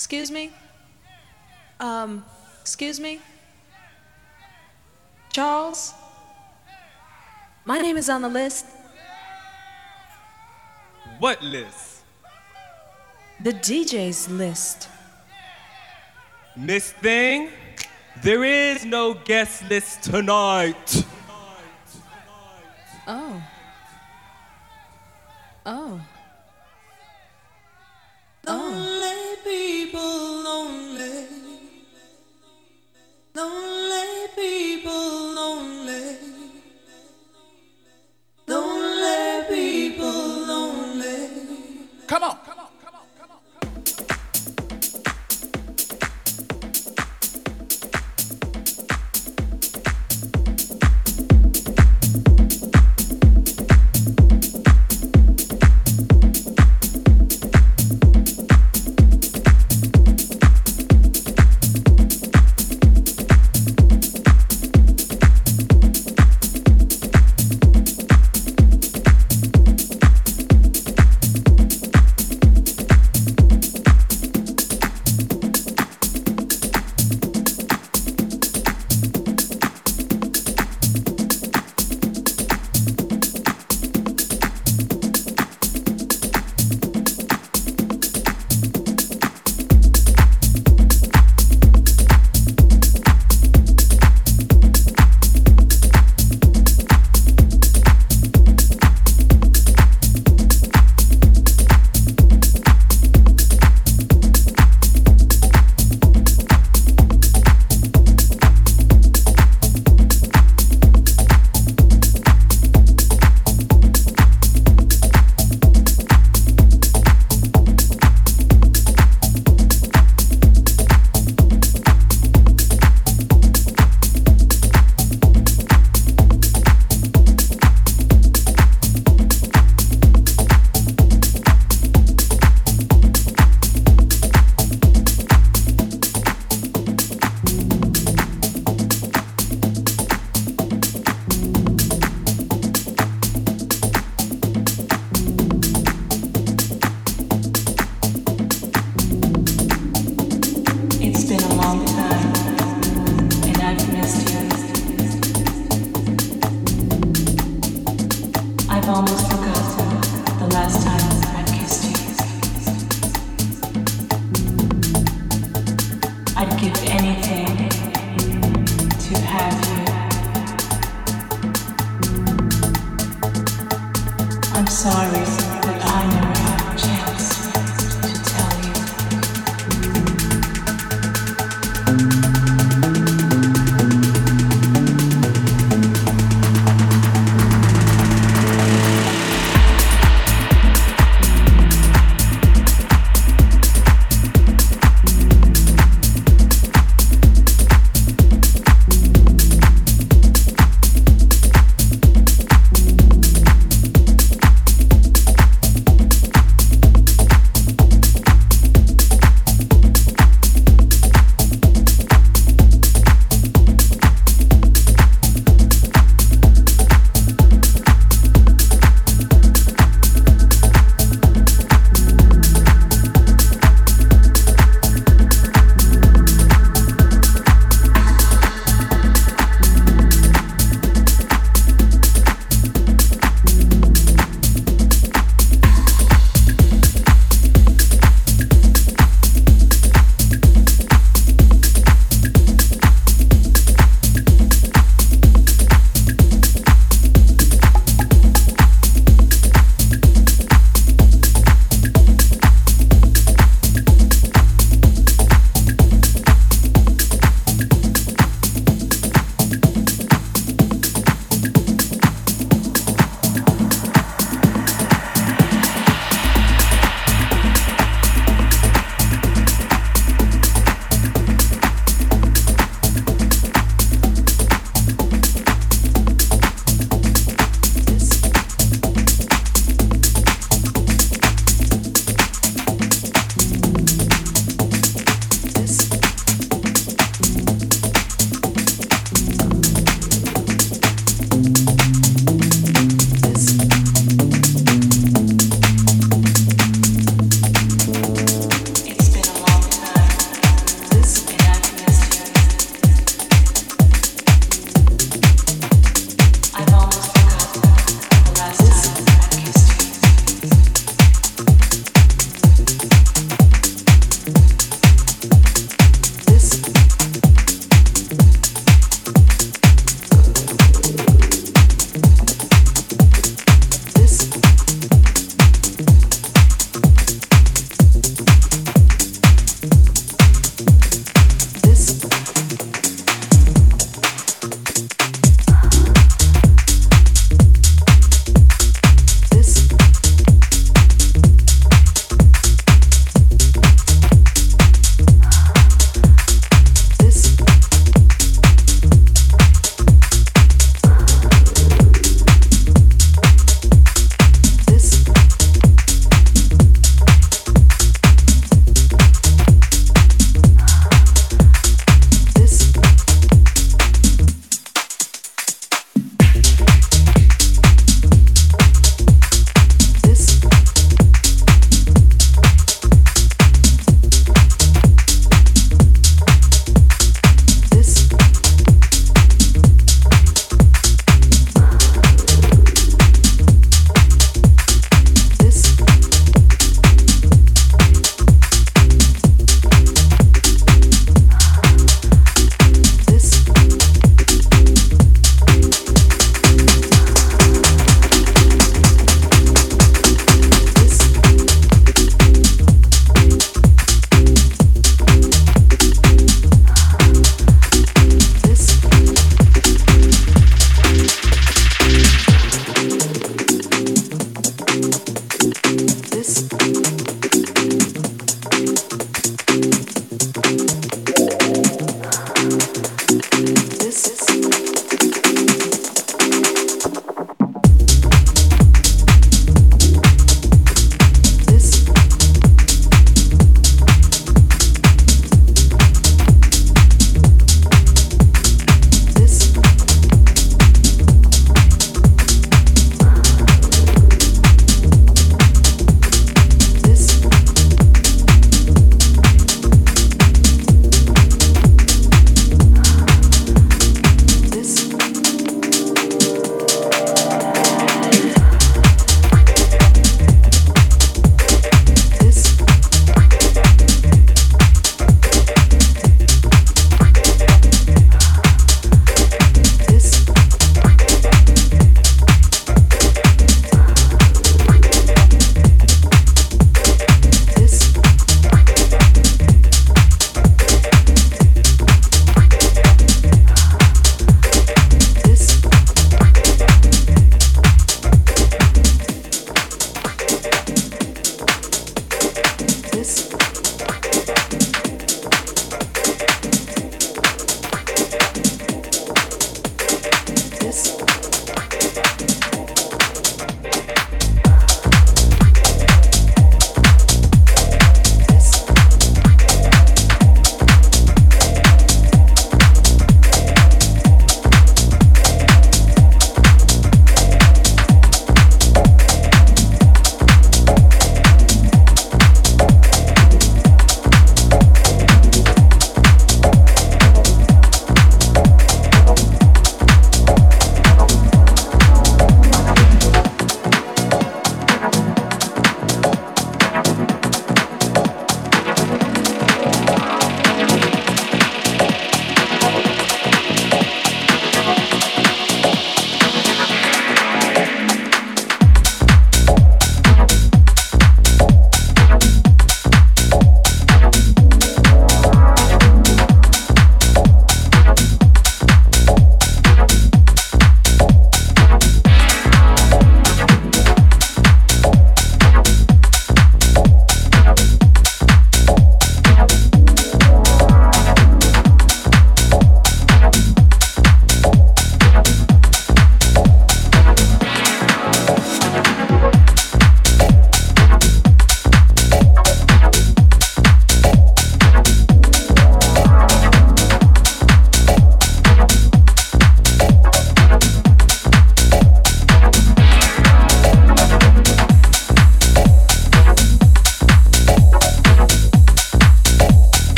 Excuse me? Um, excuse me? Charles? My name is on the list. What list? The DJ's list. Miss Thing, there is no guest list tonight. Oh. Oh.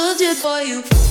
Soldier for you.